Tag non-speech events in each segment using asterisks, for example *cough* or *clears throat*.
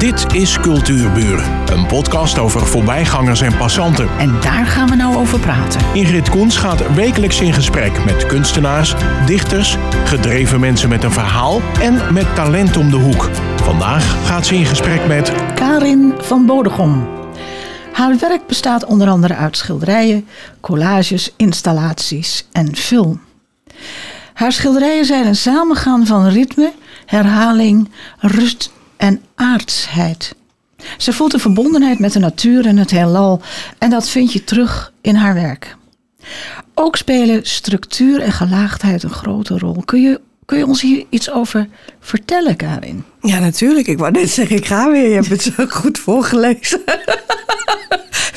Dit is Cultuurburen, een podcast over voorbijgangers en passanten. En daar gaan we nou over praten. Ingrid Koens gaat wekelijks in gesprek met kunstenaars, dichters, gedreven mensen met een verhaal en met talent om de hoek. Vandaag gaat ze in gesprek met Karin van Bodegom. Haar werk bestaat onder andere uit schilderijen, collages, installaties en film. Haar schilderijen zijn een samengaan van ritme, herhaling, rust en aardsheid. Ze voelt een verbondenheid met de natuur en het heelal en dat vind je terug in haar werk. Ook spelen structuur en gelaagdheid een grote rol. Kun je, kun je ons hier iets over vertellen, Karin? Ja, natuurlijk. Ik wou net zeggen, ik ga weer. Je hebt het zo goed voorgelezen. *laughs*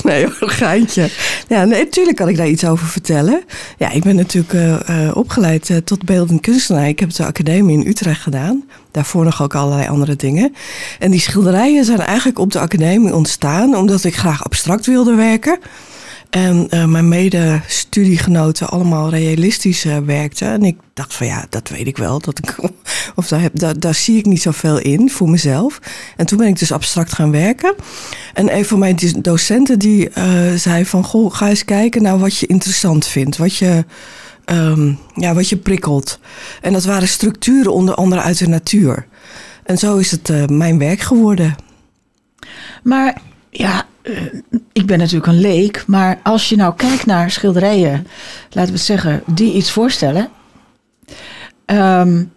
Nee, een geintje. Ja, natuurlijk kan ik daar iets over vertellen. Ja, ik ben natuurlijk uh, opgeleid uh, tot beeldend kunstenaar. Ik heb de academie in Utrecht gedaan. Daarvoor nog ook allerlei andere dingen. En die schilderijen zijn eigenlijk op de academie ontstaan... omdat ik graag abstract wilde werken... En uh, mijn mede-studiegenoten allemaal realistisch uh, werkten. En ik dacht van ja, dat weet ik wel. Dat ik, *laughs* of daar, heb, daar, daar zie ik niet zoveel in voor mezelf. En toen ben ik dus abstract gaan werken. En een van mijn docenten die uh, zei van... Goh, ga eens kijken naar wat je interessant vindt. Wat je, um, ja, wat je prikkelt. En dat waren structuren onder andere uit de natuur. En zo is het mijn werk geworden. Maar ja, uh, ik ben natuurlijk een leek, maar als je nou kijkt naar schilderijen, laten we zeggen, die iets voorstellen. Um,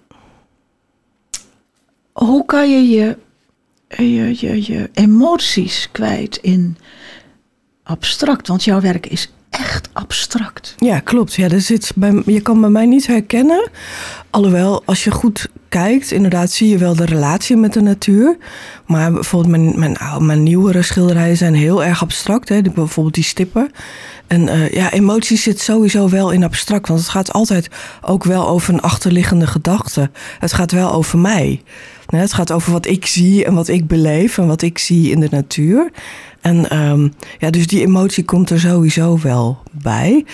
hoe kan je je, je, je je emoties kwijt in abstract? Want jouw werk is echt abstract. Ja, klopt. Ja, er zit bij, je kan bij mij niet herkennen. Alhoewel, als je goed kijkt, inderdaad zie je wel de relatie met de natuur. Maar bijvoorbeeld mijn, mijn, mijn nieuwere schilderijen zijn heel erg abstract. Hè? Bijvoorbeeld die stippen. En uh, ja, emotie zit sowieso wel in abstract. Want het gaat altijd ook wel over een achterliggende gedachte. Het gaat wel over mij. Het gaat over wat ik zie en wat ik beleef en wat ik zie in de natuur. En um, ja, dus die emotie komt er sowieso wel bij.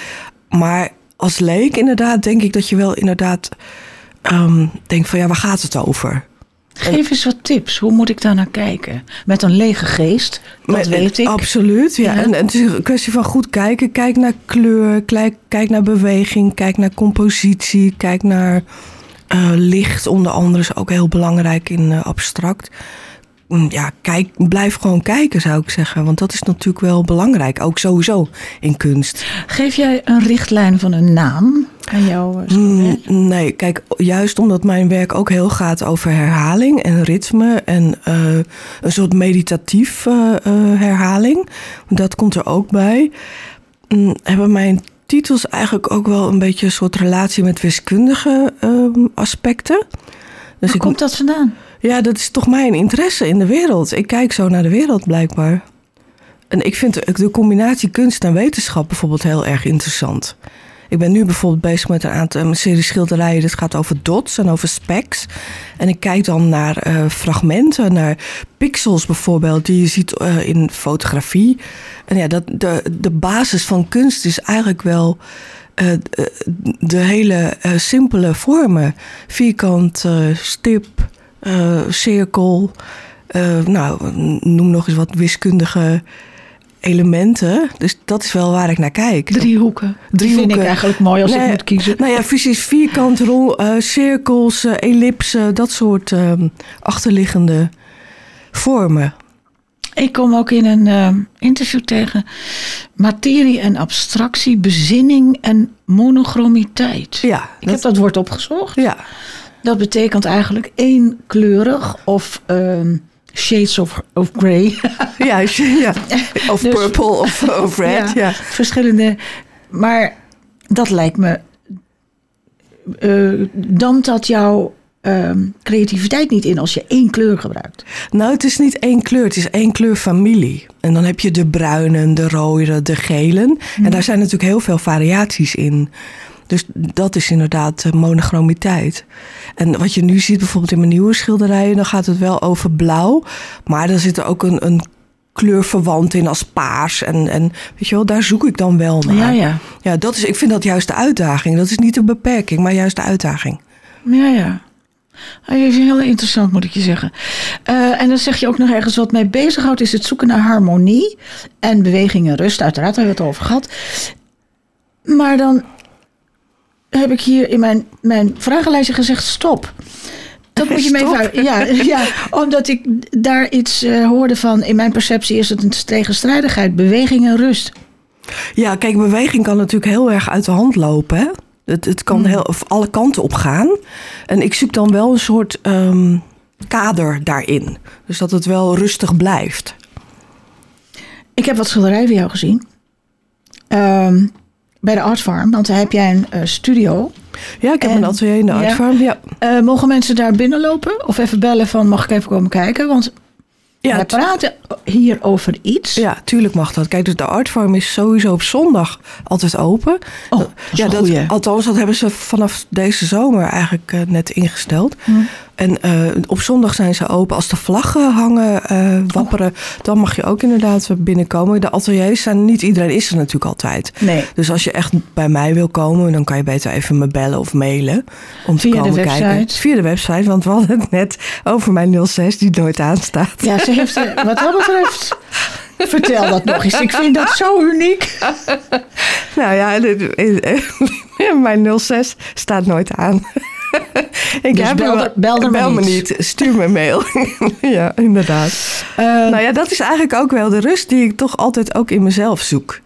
Maar als leek inderdaad denk ik dat je wel inderdaad um, denkt van ja, waar gaat het over? Geef eens wat tips. Hoe moet ik daar naar kijken? Met een lege geest, dat Met, weet ik. Absoluut, ja. ja. En, en, het is een kwestie van goed kijken. Kijk naar kleur, kijk, kijk naar beweging, kijk naar compositie, kijk naar uh, licht onder andere is ook heel belangrijk in uh, abstract. Mm, ja, kijk, blijf gewoon kijken zou ik zeggen. Want dat is natuurlijk wel belangrijk. Ook sowieso in kunst. Geef jij een richtlijn van een naam aan jouw uh, mm, Nee, kijk, juist omdat mijn werk ook heel gaat over herhaling en ritme. En uh, een soort meditatief herhaling. Dat komt er ook bij. Mm, hebben mijn titels eigenlijk ook wel een beetje een soort relatie met wiskundige uh, aspecten. Dus Waar komt dat vandaan? Ja, dat is toch mijn interesse in de wereld. Ik kijk zo naar de wereld blijkbaar. En ik vind de combinatie kunst en wetenschap bijvoorbeeld heel erg interessant. Ik ben nu bijvoorbeeld bezig met een aantal serie schilderijen. Dat gaat over dots en over specks. En ik kijk dan naar uh, fragmenten, naar pixels bijvoorbeeld, die je ziet uh, in fotografie. En ja, dat, de, de basis van kunst is eigenlijk wel uh, de hele simpele vormen: vierkant, stip, cirkel. nou, noem nog eens wat wiskundige elementen. Dus dat is wel waar ik naar kijk. Driehoeken. Driehoeken. vind ik eigenlijk mooi als ik moet kiezen. Nou ja, precies. Vierkant, rol, uh, cirkels, uh, ellipsen, dat soort uh, achterliggende vormen. Ik kom ook in een uh, interview tegen materie en abstractie, bezinning en monochromiteit. Ja, ik heb dat woord opgezocht. Ja. Dat betekent eigenlijk éénkleurig of ehm, shades of, of grey. *laughs* ja, ja. *laughs* Of dus, purple of, of red. *laughs* Ja, ja, Verschillende. Maar dat lijkt me. Uh, dat jouw uh, creativiteit niet in als je één kleur gebruikt? Nou, het is niet één kleur, het is één kleurfamilie. En dan heb je de bruinen, de rode, de gelen. En mhm. daar zijn natuurlijk heel veel variaties in. Dus dat is inderdaad monochromiteit. En wat je nu ziet bijvoorbeeld in mijn nieuwe schilderijen, dan gaat het wel over blauw. Maar er zit er ook een, een kleurverwant in als paars. En, en weet je wel, daar zoek ik dan wel naar. Ja, ja. ja dat is, ik vind dat juist de uitdaging. Dat is niet de beperking, maar juist de uitdaging. Ja, ja. Hij is heel interessant, moet ik je zeggen. Eh, en dan zeg je ook nog ergens wat mij bezighoudt, is het zoeken naar harmonie en beweging en rust. Uiteraard hebben we het over gehad. Maar dan heb ik hier in mijn, mijn vragenlijstje gezegd: stop. Dat moet je me Stop. even. Ja, ja, omdat ik daar iets eh, hoorde van. In mijn perceptie is het een tegenstrijdigheid, beweging en rust. Ja, kijk, beweging kan natuurlijk heel erg uit de hand lopen. Hè? Het, het kan heel, of alle kanten op gaan. En ik zoek dan wel een soort ehm, kader daarin. Dus dat het wel rustig blijft. Ik heb wat schilderijen van jou gezien. Ehm, bij de Art Farm, want daar heb jij een eh, studio. Ja, ik heb En- een atelier in de ja. Art Farm. Ja, Eh, mogen mensen daar binnenlopen? Of even bellen van mag ik even komen kijken? Want ja, wij praten hier over iets. ja, tuurlijk mag dat. Kijk, dus de Art Farm is sowieso op zondag altijd open. Oh, dat is ja, dat, althans, dat hebben ze vanaf deze zomer eigenlijk eh, net ingesteld. Hm. En eh, op zondag zijn ze open. Als de vlaggen hangen, eh, wapperen, dan mag je ook inderdaad binnenkomen. De ateliers zijn, niet iedereen is er natuurlijk altijd. Nee. Dus als je echt bij mij wil komen, dan kan je beter even me bellen of mailen. Om Via te de komen kijken. website? Via de website, want we hadden het net over mijn 06 die nooit aanstaat. Ja, ze heeft, eh, wat dat betreft, vertel dat nog eens. Ik vind dat zo uniek. *laughs* Nou ja, *laughs* mijn 06 staat nooit aan. *laughs* Ik Dus heb bel me niet. niet. Stuur me een mail. *laughs* ja, inderdaad. Eh, Nou ja, dat is eigenlijk ook wel de rust die ik toch altijd ook in mezelf zoek.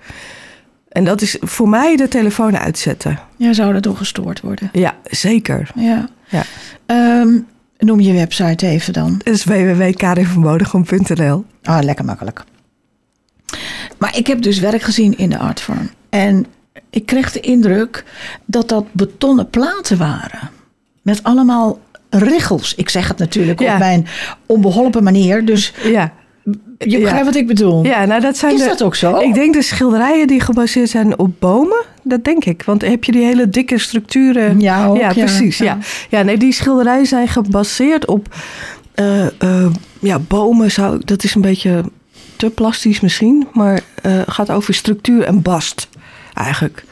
En dat is voor mij de telefoon uitzetten. Jij zou door gestoord worden. Ja, zeker. Ja. Ja. Ehm, noem je website even dan. Het is Ah, lekker makkelijk. Maar ik heb dus werk gezien in de artfarm. En ik kreeg de indruk dat dat betonnen platen waren. Met allemaal richels. Ik zeg het natuurlijk Ja. op mijn onbeholpen manier. Dus Ja. je Ja. begrijpt wat ik bedoel. ja, nou dat zijn Is de, dat ook zo? Ik denk de schilderijen die gebaseerd zijn op bomen. Dat denk ik. Want heb je die hele dikke structuren. Ja, ook, ja, precies. Ja. Ja. Ja. nee, die schilderijen zijn gebaseerd op eh, eh, ja, bomen. Zou, dat is een beetje te plastisch misschien. Maar eh gaat over structuur en bast eigenlijk.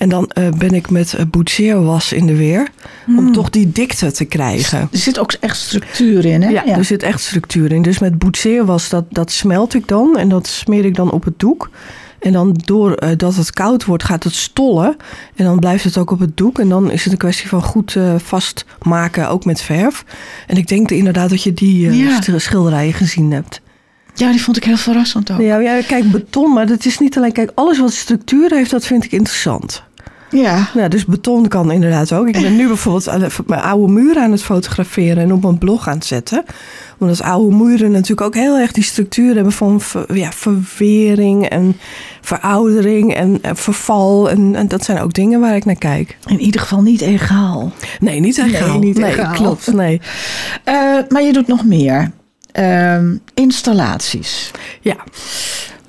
En dan eh, ben ik met uh, boetseerwas in de weer. Hmm. Om toch die dikte te krijgen. Er zit ook echt structuur in, hè? Ja, er zit echt structuur in. Dus met boetseerwas, dat, dat smelt ik dan. En dat smeer ik dan op het doek. En dan doordat dat het koud wordt, gaat het stollen. En dan blijft het ook op het doek. En dan is het een kwestie van goed eh, vastmaken, ook met verf. En ik denk inderdaad dat je die eh, Ja. sch- schilderijen gezien hebt. Ja, die vond ik heel verrassend ook. Ja, ja, kijk, beton, maar dat is niet alleen... Kijk, alles wat structuur heeft, dat vind ik interessant. Ja. Ja, dus beton kan inderdaad ook. Ik ben nu bijvoorbeeld mijn oude muren aan het fotograferen en op mijn blog aan het zetten. Omdat oude muren natuurlijk ook heel erg die structuur hebben van ja, verwering en veroudering en, en verval. En, en dat zijn ook dingen waar ik naar kijk. In ieder geval niet egaal. Nee, niet Nee, egaal. niet nee, egaal. klopt. Nee. Eh, maar je doet nog meer. Ehm, installaties. Ja,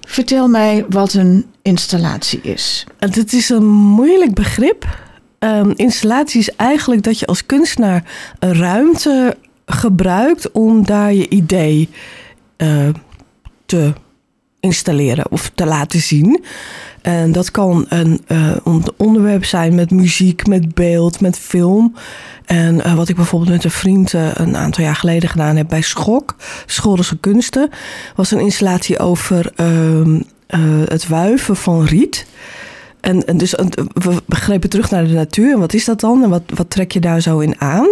Vertel mij wat een installatie is. Het is een moeilijk begrip. Ehm, installatie is eigenlijk dat je als kunstenaar een ruimte gebruikt om daar je idee eh, te installeren of te laten zien. En dat kan een eh, on- onderwerp zijn met muziek, met beeld, met film. En eh, wat ik bijvoorbeeld met een vriend een aantal jaar geleden gedaan heb bij Schok, Schorelse Kunsten, was een installatie over ehm, eh, het wuiven van riet. En, dus we begrepen terug naar de natuur. En wat is dat dan? En wat, wat trek je daar zo in aan?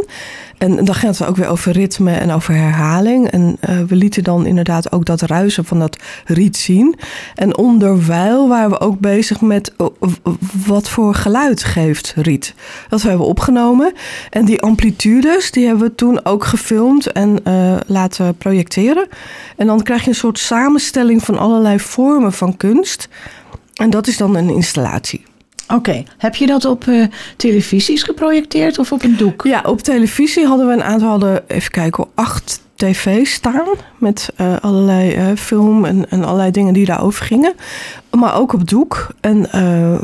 En dan gaat het ook weer over ritme en over herhaling. En eh, we lieten dan inderdaad ook dat ruisen van dat riet zien. En onderwijl waren we ook bezig met wat voor geluid geeft riet. Dat hebben we opgenomen. En die amplitudes, die hebben we toen ook gefilmd en eh, laten projecteren. En dan krijg je een soort samenstelling van allerlei vormen van kunst. En dat is dan een installatie. Oké, heb je dat op eh, televisies geprojecteerd of op een doek? Ja, op televisie hadden we een aantal, hadden, even kijken, acht tv's staan. Met eh, allerlei eh, film en, en allerlei dingen die daarover gingen. Maar ook op doek. En eh,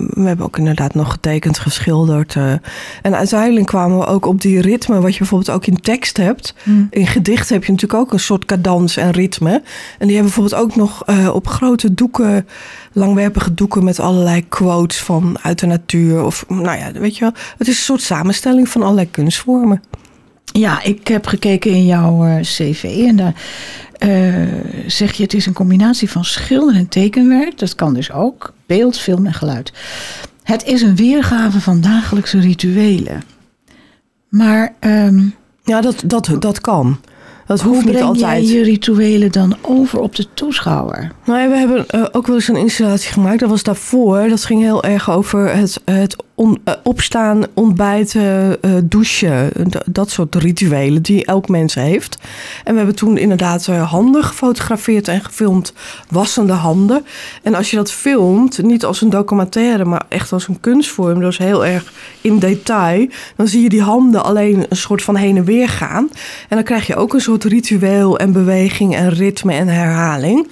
we hebben ook inderdaad nog getekend, geschilderd. En uiteindelijk kwamen we ook op die ritme, wat je bijvoorbeeld ook in tekst hebt. Hmm. In gedicht heb je natuurlijk ook een soort cadans en ritme. En die hebben bijvoorbeeld ook nog op grote doeken, langwerpige doeken met allerlei quotes van uit de natuur. Of nou ja, weet je wel. Het is een soort samenstelling van allerlei kunstvormen. Ja, ik heb gekeken in jouw eh, cv en daar eh, zeg je het is een combinatie van schilder en tekenwerk. Dat kan dus ook beeld, film en geluid. Het is een weergave van dagelijkse rituelen. Maar ehm, Ja, dat, dat, dat kan. Dat hoe hoeft niet breng altijd. jij je rituelen dan over op de toeschouwer? Nou ja, we hebben eh, ook wel eens een installatie gemaakt. Dat was daarvoor. Dat ging heel erg over het, het eh, opstaan, ontbijten, eh, douchen. D- dat soort rituelen die elk mens heeft. En we hebben toen inderdaad eh, handen gefotografeerd en gefilmd. Wassende handen. En als je dat filmt, niet als een documentaire, maar echt als een kunstvorm. Dus heel erg in detail. Dan zie je die handen alleen een soort van heen en weer gaan. En dan krijg je ook een soort ritueel en beweging en ritme en herhaling.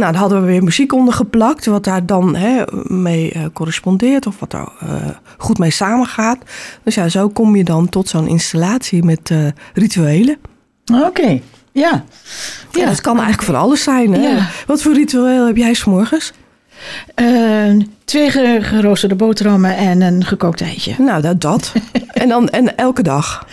Nou, daar hadden we weer muziek onder geplakt, wat daar dan hè, mee eh, correspondeert of wat er eh, goed mee samengaat. Dus ja, zo kom je dan tot zo'n installatie met eh, rituelen. Oké, ja. Ja, dat kan eigenlijk van alles zijn. Hè? Ja. Wat voor ritueel heb jij 's morgens? Eh, twee ge- geroosterde boterhammen en een gekookt eitje. Nou, dat. dat. *laughs* en dan en elke dag.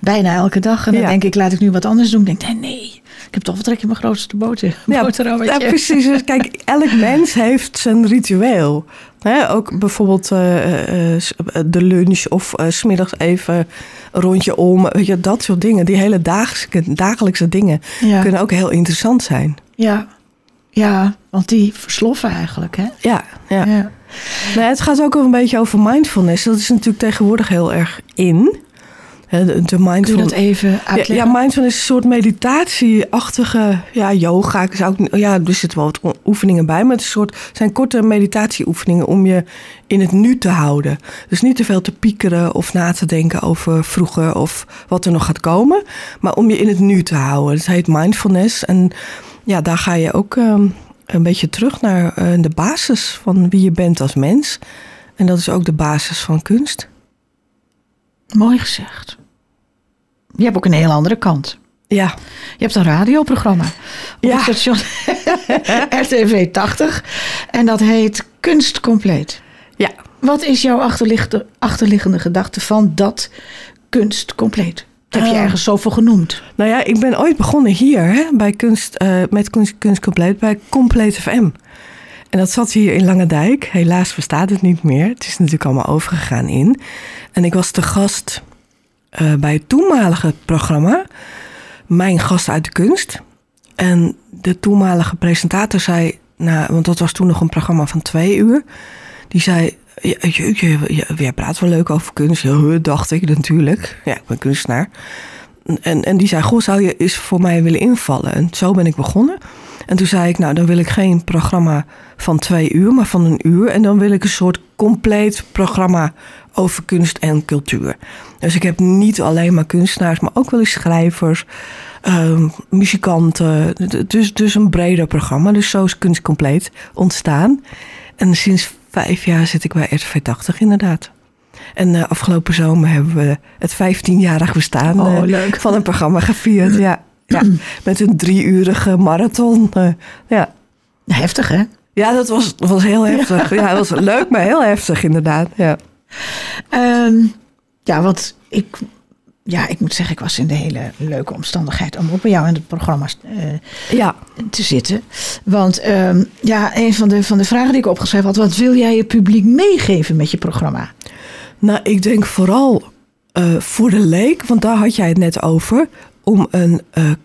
Bijna elke dag. En dan Ja. denk ik, laat ik nu wat anders doen. Ik denk, nee, nee. Ik heb toch wat trek in mijn grootste boter, Ja, boterhammetje. ja, precies. Dus kijk, elk *laughs* mens heeft zijn ritueel. Hè, ook bijvoorbeeld eh, eh, s- de lunch of eh, s smiddags even een rondje om. Weet je, dat soort dingen. Die hele dagelijkse, dagelijkse dingen Ja. kunnen ook heel interessant zijn. Ja. ja, want die versloffen eigenlijk, hè? Ja, ja. Ja. Nou, het gaat ook wel een beetje over mindfulness. Dat is natuurlijk tegenwoordig heel erg in. De, de Kun je mindfulness. dat even Ja, uitleggen? ja, mindfulness is een soort meditatieachtige ja, yoga. Ik zou ook, ja, er zitten wel wat oefeningen bij, maar het is een soort, zijn korte meditatieoefeningen om je in het nu te houden. Dus niet te veel te piekeren of na te denken over vroeger of wat er nog gaat komen, maar om je in het nu te houden. Het heet mindfulness en ja, daar ga je ook ehm, een beetje terug naar eh, de basis van wie je bent als mens. En dat is ook de basis van kunst. Mooi gezegd. Je hebt ook een heel andere kant. Ja, Je hebt een radioprogramma op Ja. het station *laughs* RTV 80. En dat heet Kunst Compleet. ja. Wat is jouw achterliggende, achterliggende gedachte van dat Kunst Compleet? Dat heb je Ah. ergens zoveel genoemd. Nou ja, ik ben ooit begonnen hier hè, bij kunst, eh, met kunst, kunst Compleet bij Compleet FM. En dat zat hier in Langendijk. Helaas bestaat het niet meer. Het is natuurlijk allemaal overgegaan in. En ik was te gast eh, bij het toenmalige programma. Mijn gast uit de kunst. En de toenmalige presentator zei... Nou, want dat was toen nog een programma van twee uur. Die zei... Jeetje, jij praat wel leuk over kunst. Ja, dacht ik natuurlijk. Ja, ik ben kunstenaar. En, en die zei, goh, zou je eens voor mij willen invallen? En zo ben ik begonnen. En toen zei ik, nou, dan wil ik geen programma van twee uur, maar van een uur. En dan wil ik een soort compleet programma over kunst en cultuur. Dus ik heb niet alleen maar kunstenaars, maar ook wel eens schrijvers, ehm, muzikanten. Dus, dus een breder programma. Dus zo is Kunst Compleet ontstaan. En sinds vijf jaar zit ik bij RTV 80 inderdaad. En eh, afgelopen zomer hebben we het 15-jarig bestaan Oh, eh, van een programma gevierd. Ja, ja. *clears throat* met een drie-urige marathon. eh, ja. Heftig, hè? ja, dat was, was heel heftig. Ja, het was leuk, maar heel heftig inderdaad. Ja. Ehm, ja, want ik, ja, ik moet zeggen, ik was in de hele leuke omstandigheid om ook bij jou in het programma eh, ja. te zitten. Want ehm, ja, een van de, van de vragen die ik opgeschreven had, wat wil jij je publiek meegeven met je programma? Nou, ik denk vooral eh, voor de leek, want daar had jij het net over, om, een, eh, eh,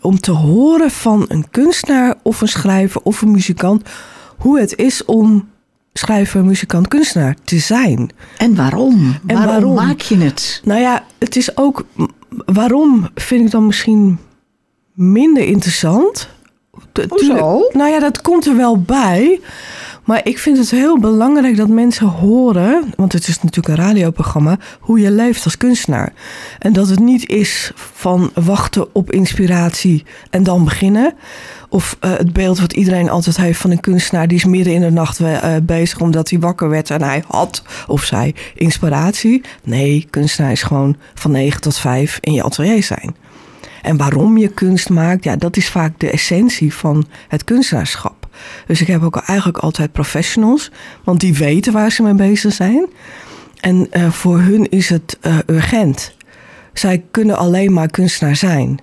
om te horen van een kunstenaar of een schrijver of een muzikant hoe het is om schrijver, muzikant, kunstenaar te zijn. En waarom? En waarom, waarom? maak je het? Nou ja, het is ook. Waarom vind ik dan misschien minder interessant? Hoezo? Nou ja, dat komt er wel bij. Maar ik vind het heel belangrijk dat mensen horen, want het is natuurlijk een radioprogramma, hoe je leeft als kunstenaar. En dat het niet is van wachten op inspiratie en dan beginnen. Of eh, het beeld wat iedereen altijd heeft van een kunstenaar, die is midden in de nacht eh, bezig omdat hij wakker werd en hij had of zij inspiratie. Nee, kunstenaar is gewoon van 9 tot 5 in je atelier zijn. En waarom je kunst maakt, ja, dat is vaak de essentie van het kunstenaarschap. Dus ik heb ook eigenlijk altijd professionals, want die weten waar ze mee bezig zijn. En eh, voor hun is het eh, urgent. zij kunnen alleen maar kunstenaar zijn.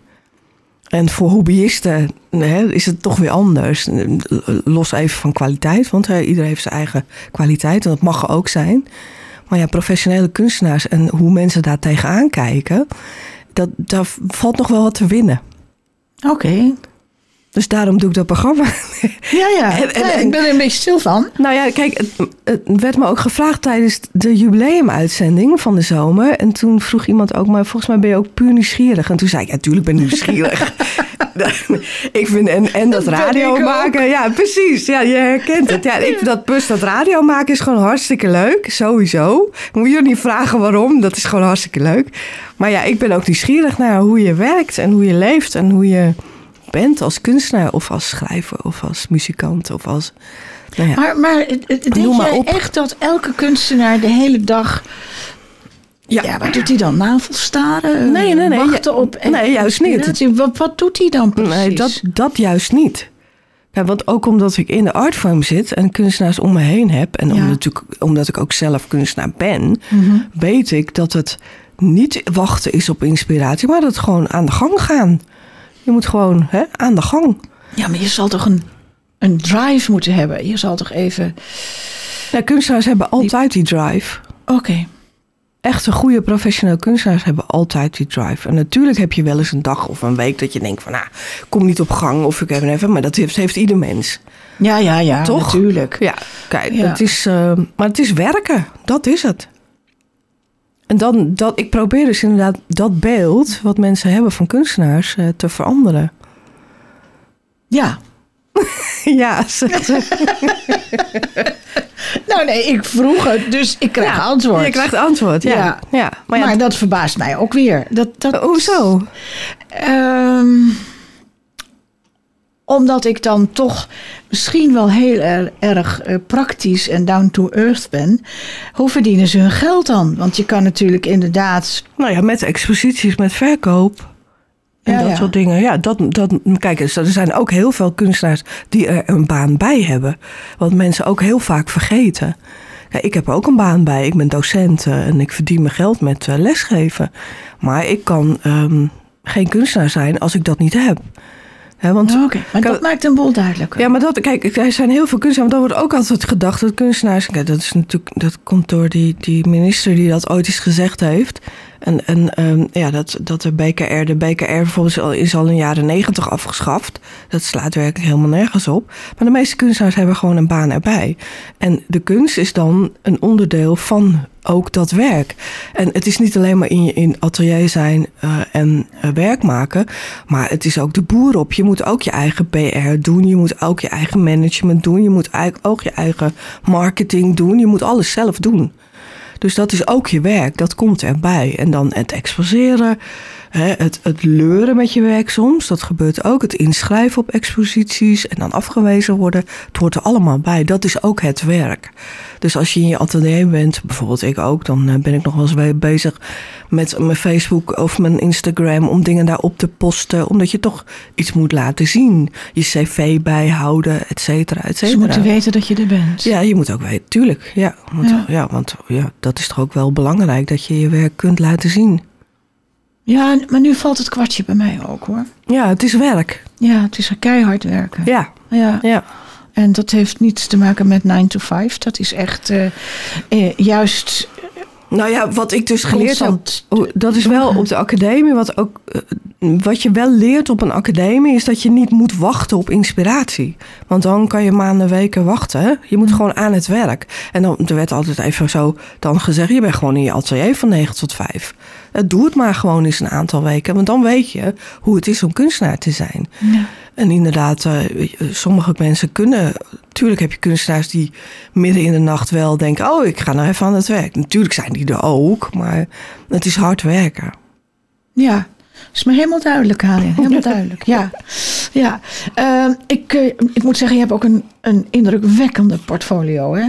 En voor hobbyisten hè, is het toch weer anders. Los even van kwaliteit, want hè, iedereen heeft zijn eigen kwaliteit en dat mag er ook zijn. Maar ja, professionele kunstenaars en hoe mensen daar tegenaan kijken, dat, daar valt nog wel wat te winnen. Oké. Dus daarom doe ik dat programma. *laughs* Ja, ja. En- en- Ja, en- ik ben er een beetje stil van. Nou ja, kijk, het, het werd me ook gevraagd tijdens de jubileumuitzending van de zomer. En toen vroeg iemand ook, maar volgens mij ben je ook puur nieuwsgierig. En toen zei ik, ja, tuurlijk ben ik nieuwsgierig. *laughs* *laughs* ik vind, en, en dat radio ook. maken, ja, precies. Ja, je herkent het. Ja, ik, dat bus, dat radio maken is gewoon hartstikke leuk, sowieso. Moet je niet vragen waarom, dat is gewoon hartstikke leuk. Maar ja, ik ben ook nieuwsgierig naar hoe je werkt en hoe je leeft en hoe je bent als kunstenaar of als schrijver of als muzikant of als... Nou ja. Maar, maar denk maar jij op. echt dat elke kunstenaar de hele dag... Ja. Ja, wat doet hij dan? Navelstaren? Nee, nee, nee. Wachten op Nee, juist niet. Wat, wat doet hij dan precies? Nee, dat, dat juist niet. Ja, want ook omdat ik in de artfarm zit en kunstenaars om me heen heb... en Ja. omdat, natuurlijk, omdat ik ook zelf kunstenaar ben... Mhm. weet ik dat het niet wachten is op inspiratie... maar dat het gewoon aan de gang gaan. Je moet gewoon hè, aan de gang. Ja, maar je zal toch een, een drive moeten hebben? Je zal toch even... Kunstenaars hebben altijd die drive. Oké. Echte goede professionele kunstenaars hebben altijd die drive. En natuurlijk heb je wel eens een dag of een week dat je denkt van... nou, kom niet op gang of ik heb even... maar dat heeft, heeft ieder mens. Ja, ja, ja, Toch? natuurlijk. Ja, kijk, Ja. Het is, eh, maar het is werken. Dat is het. En dan, dat, ik probeer dus inderdaad dat beeld wat mensen hebben van kunstenaars eh, te veranderen. Ja. *laughs* ja. *laughs* Nou nee, ik vroeg het, dus ik krijg antwoord. Je krijgt antwoord. Ja, Ja. ja. Maar, Maar, ja, dat verbaast mij ook weer. Dat, dat, hoezo? Ehm, omdat ik dan toch misschien wel heel er- erg eh, praktisch en down to earth ben. Hoe verdienen ze hun geld dan? Want je kan natuurlijk inderdaad. Nou ja, met exposities, met verkoop. En Ja, dat ja. soort dingen. Ja, dat, dat, kijk eens, er zijn ook heel veel kunstenaars die er een baan bij hebben. Wat mensen ook heel vaak vergeten. Ja, ik heb ook een baan bij. Ik ben docent eh, en ik verdien mijn geld met eh, lesgeven. Maar ik kan ehm, geen kunstenaar zijn als ik dat niet heb. Hè, want Oké, maar dat maakt een boel duidelijker. ja, maar dat, kijk, er zijn heel veel kunstenaars, maar dat wordt ook altijd gedacht dat kunstenaars, kijk, dat is natuurlijk, dat komt door die, die minister die dat ooit eens gezegd heeft. En, en ehm, ja, dat, dat de BKR, de BKR bijvoorbeeld is al, is al in de jaren negentig afgeschaft. Dat slaat werkelijk helemaal nergens op. Maar de meeste kunstenaars hebben gewoon een baan erbij. En de kunst is dan een onderdeel van ook dat werk. En het is niet alleen maar in je in atelier zijn eh, en eh, werk maken, maar het is ook de boer op. Je moet ook je eigen PR doen, je moet ook je eigen management doen, je moet eigenlijk ook je eigen marketing doen, je moet alles zelf doen. Dus dat is ook je werk, dat komt erbij. En dan het exposeren, hè, het, het leuren met je werk soms, dat gebeurt ook. Het inschrijven op exposities en dan afgewezen worden, het hoort er allemaal bij. Dat is ook het werk. Dus als je in je atelier bent, bijvoorbeeld ik ook, dan eh, ben ik nog wel eens bezig met mijn Facebook of mijn Instagram om dingen daarop te posten, omdat je toch iets moet laten zien. Je cv bijhouden, et cetera, et Ze cetera. moeten weten dat je er bent. Ja, je moet ook weten, tuurlijk. Ja, want, Ja. ja. want ja, dat is toch ook wel belangrijk dat je je werk kunt laten zien. Ja, maar nu valt het kwartje bij mij ook hoor. Ja, het is werk. Ja, het is keihard werken. Ja, Ja. ja. En dat heeft niets te maken met 9 to 5. Dat is echt eh, eh, juist Nou ja, wat ik dus geleerd heb, oh, dat is wel op de academie, wat, ook, eh, wat je wel leert op een academie, is dat je niet moet wachten op inspiratie. Want dan kan je maanden, weken wachten. Je moet gewoon aan het werk. En dan er werd altijd even zo dan gezegd, je bent gewoon in je atelier van 9 tot 5. Eh, Doe het maar gewoon eens een aantal weken, want dan weet je hoe het is om kunstenaar te zijn. Ja. En inderdaad, eh, sommige mensen kunnen. Tuurlijk heb je kunstenaars die midden in de nacht wel denken: Oh, ik ga nou even aan het werk. Natuurlijk zijn die er ook, maar het is hard werken. Ja, is me helemaal duidelijk, Harin. Helemaal *laughs* duidelijk. Ja, ja. Ehm, ik, eh, ik moet zeggen, je hebt ook een, een indrukwekkende portfolio. Hè?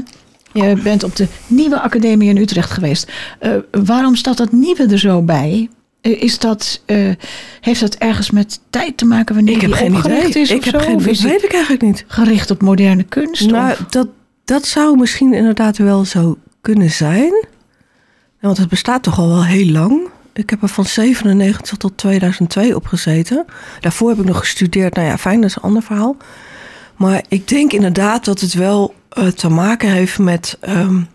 Je bent op de Nieuwe Academie in Utrecht geweest. Eh, waarom staat dat nieuwe er zo bij? Eh, is dat, heeft dat ergens met tijd te maken wanneer Ik heb geen idee. is Ik of heb zo? geen Of dat weet ik eigenlijk niet. gericht op moderne kunst? Nou, of? dat, dat zou misschien inderdaad wel zo kunnen zijn. Want het bestaat toch al wel heel lang. Ik heb er van 97 tot 2002 op gezeten. Daarvoor heb ik nog gestudeerd. Nou ja, fijn, dat is een ander verhaal. Maar ik denk inderdaad dat het wel uh, te maken heeft met. Um,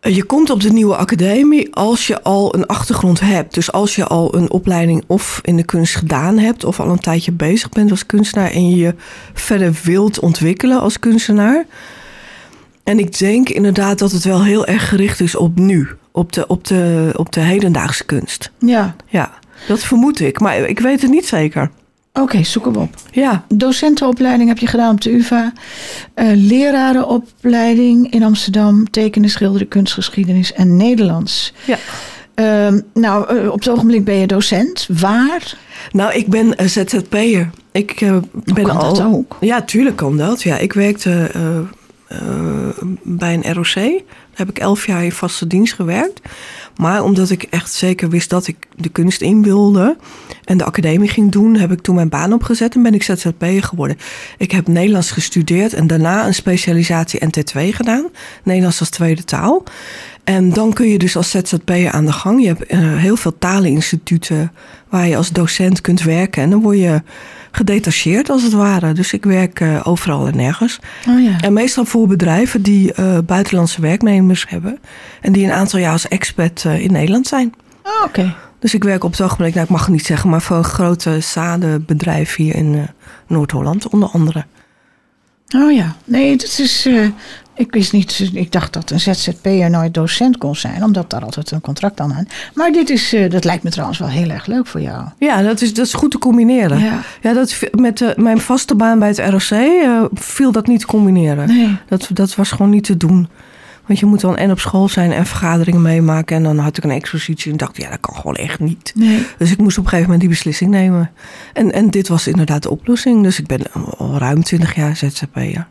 je komt op de nieuwe academie als je al een achtergrond hebt. Dus als je al een opleiding of in de kunst gedaan hebt, of al een tijdje bezig bent als kunstenaar en je je verder wilt ontwikkelen als kunstenaar. En ik denk inderdaad dat het wel heel erg gericht is op nu, op de, op de, op de hedendaagse kunst. Ja. Ja, dat vermoed ik, maar ik weet het niet zeker. Oké, zoek hem op. Ja. Docentenopleiding heb je gedaan op de UvA. Uh, lerarenopleiding in Amsterdam. Tekenen, schilderen, kunstgeschiedenis en Nederlands. Ja. Uh, nou, uh, op het ogenblik ben je docent. Waar? Nou, ik ben een ZZP'er. Ik uh, ben kan al. dat ook? Ja, tuurlijk kan dat. Ja, ik werkte bij een ROC. Heb ik elf jaar in vaste dienst gewerkt. Maar omdat ik echt zeker wist dat ik de kunst in wilde en de academie ging doen, heb ik toen mijn baan opgezet en ben ik ZZP'er geworden. Ik heb Nederlands gestudeerd en daarna een specialisatie NT2 gedaan, Nederlands als tweede taal. En dan kun je dus als ZZP'er aan de gang. Je hebt uh, heel veel taleninstituten waar je als docent kunt werken en dan word je gedetacheerd als het ware. Dus ik werk uh, overal en nergens. Oh ja. En meestal voor bedrijven die uh, buitenlandse werknemers hebben. En die een aantal jaar als expert uh, in Nederland zijn. Oh, Oké. Okay. Dus ik werk op het ogenblik, nou ik mag het niet zeggen, maar voor een grote zadenbedrijf hier in Noord-Holland onder andere. Oh ja, nee, dat is. Ik wist niet. Ik dacht dat een ZZP'er nooit docent kon zijn, omdat daar altijd een contract aan aan. Maar dit is, uh, dat lijkt me trouwens wel heel erg leuk voor jou. Ja, dat is, dat is goed te combineren. Ja, ja dat, met uh, mijn vaste baan bij het ROC viel dat niet te combineren. Nee. Dat, dat was gewoon niet te doen. Want je moet dan en op school zijn en vergaderingen meemaken. En dan had ik een expositie en dacht, ja, dat kan gewoon echt niet. Nee. Dus ik moest op een gegeven moment die beslissing nemen. En, en dit was inderdaad de oplossing. Dus ik ben al ruim 20 jaar ZZP'er.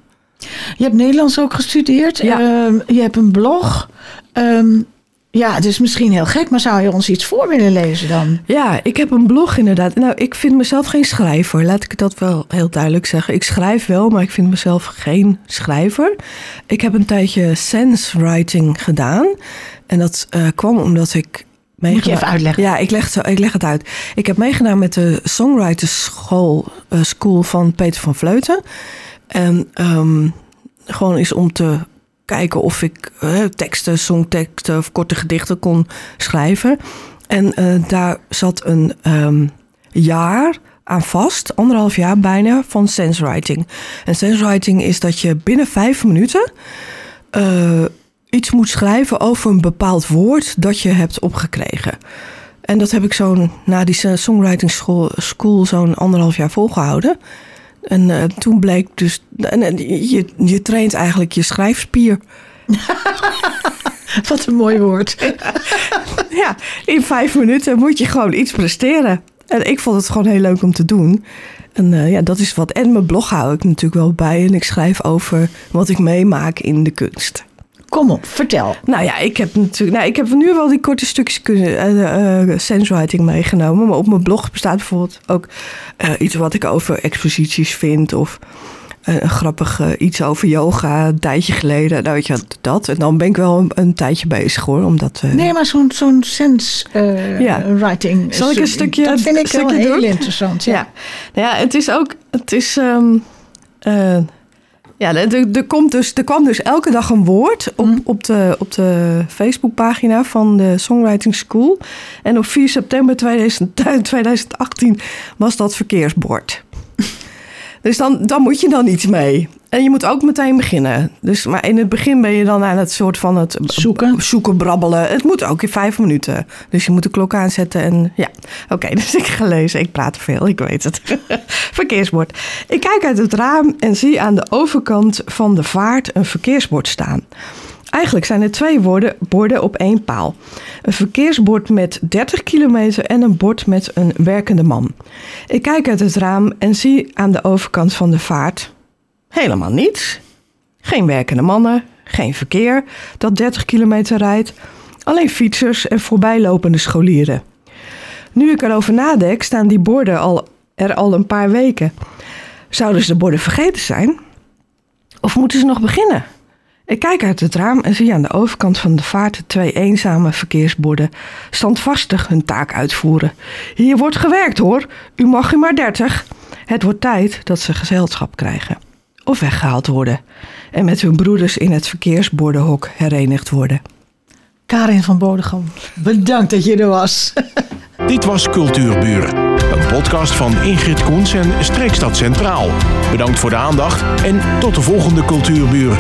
Je hebt Nederlands ook gestudeerd. Ja. Uh, je hebt een blog. Um, ja, het is misschien heel gek, maar zou je ons iets voor willen lezen dan? Ja, ik heb een blog inderdaad. Nou, ik vind mezelf geen schrijver. Laat ik dat wel heel duidelijk zeggen. Ik schrijf wel, maar ik vind mezelf geen schrijver. Ik heb een tijdje sense writing gedaan. En dat uh, kwam omdat ik Moet je even uitleggen? Ja, ik leg, ik leg het uit. Ik heb meegedaan met de Songwriters School, uh, School van Peter van Vleuten. En um, gewoon is om te kijken of ik uh, teksten, songteksten of korte gedichten kon schrijven. En uh, daar zat een um, jaar aan vast, anderhalf jaar bijna, van sensewriting. En sensewriting is dat je binnen vijf minuten uh, iets moet schrijven over een bepaald woord dat je hebt opgekregen. En dat heb ik zo'n na die songwriting school, school zo'n anderhalf jaar volgehouden. En uh, toen bleek dus. En, je, je traint eigenlijk je schrijfspier. *laughs* Wat een mooi woord. *laughs* ja, in vijf minuten moet je gewoon iets presteren. En ik vond het gewoon heel leuk om te doen. En uh, ja, dat is wat. En mijn blog hou ik natuurlijk wel bij. En ik schrijf over wat ik meemaak in de kunst. Kom op, vertel. Nou ja, ik heb natuurlijk. Nou, ik heb nu wel die korte stukjes kunnen, uh, uh, meegenomen. Maar op mijn blog bestaat bijvoorbeeld ook uh, iets wat ik over exposities vind. Of een grappig iets over yoga een tijdje geleden. Nou, weet je dat. En dan ben ik wel een, een tijdje bezig hoor. Omdat, nee, maar zo'n zo'n sense ja. writing. Zal ik een stukje Dat vind ik stukje heel interessant. Ja. Ja. Nou ja, het is ook. Het is. Um, ja, er, er, komt dus, er kwam dus elke dag een woord op, mm. op de, op de Facebookpagina van de Songwriting School. En op 4 september 2000, 2018 *laughs* was dat verkeersbord. Dus dan, dan moet je dan iets mee. En je moet ook meteen beginnen. Dus, maar in het begin ben je dan aan het soort van het zoeken, zoeken brabbelen. Het moet ook in vijf minuten. Dus je moet de klok aanzetten en ja. Oké, okay, *laughs* dus ik ga lezen. Ik praat te veel, ik weet het. *laughs* verkeersbord. Ik kijk uit het raam en zie aan de overkant van de vaart een verkeersbord staan. Eigenlijk zijn er twee borden op één paal. Een verkeersbord met 30 kilometer en een bord met een werkende man. Ik kijk uit het raam en zie aan de overkant van de vaart helemaal niets. Geen werkende mannen, geen verkeer dat 30 kilometer rijdt. Alleen fietsers en voorbijlopende scholieren. Nu ik erover nadenk, staan die borden al, er al een paar weken. Zouden ze de borden vergeten zijn? Of moeten ze nog beginnen? Ik kijk uit het raam en zie aan de overkant van de vaart twee eenzame verkeersborden standvastig hun taak uitvoeren. Hier wordt gewerkt hoor, u mag u maar dertig. Het wordt tijd dat ze gezelschap krijgen. Of weggehaald worden. En met hun broeders in het verkeersbordenhok herenigd worden. Karin van Bodegom, bedankt dat je er was. *laughs* Dit was Cultuurbuur, een podcast van Ingrid Koens en Streekstad Centraal. Bedankt voor de aandacht en tot de volgende Cultuurbuur.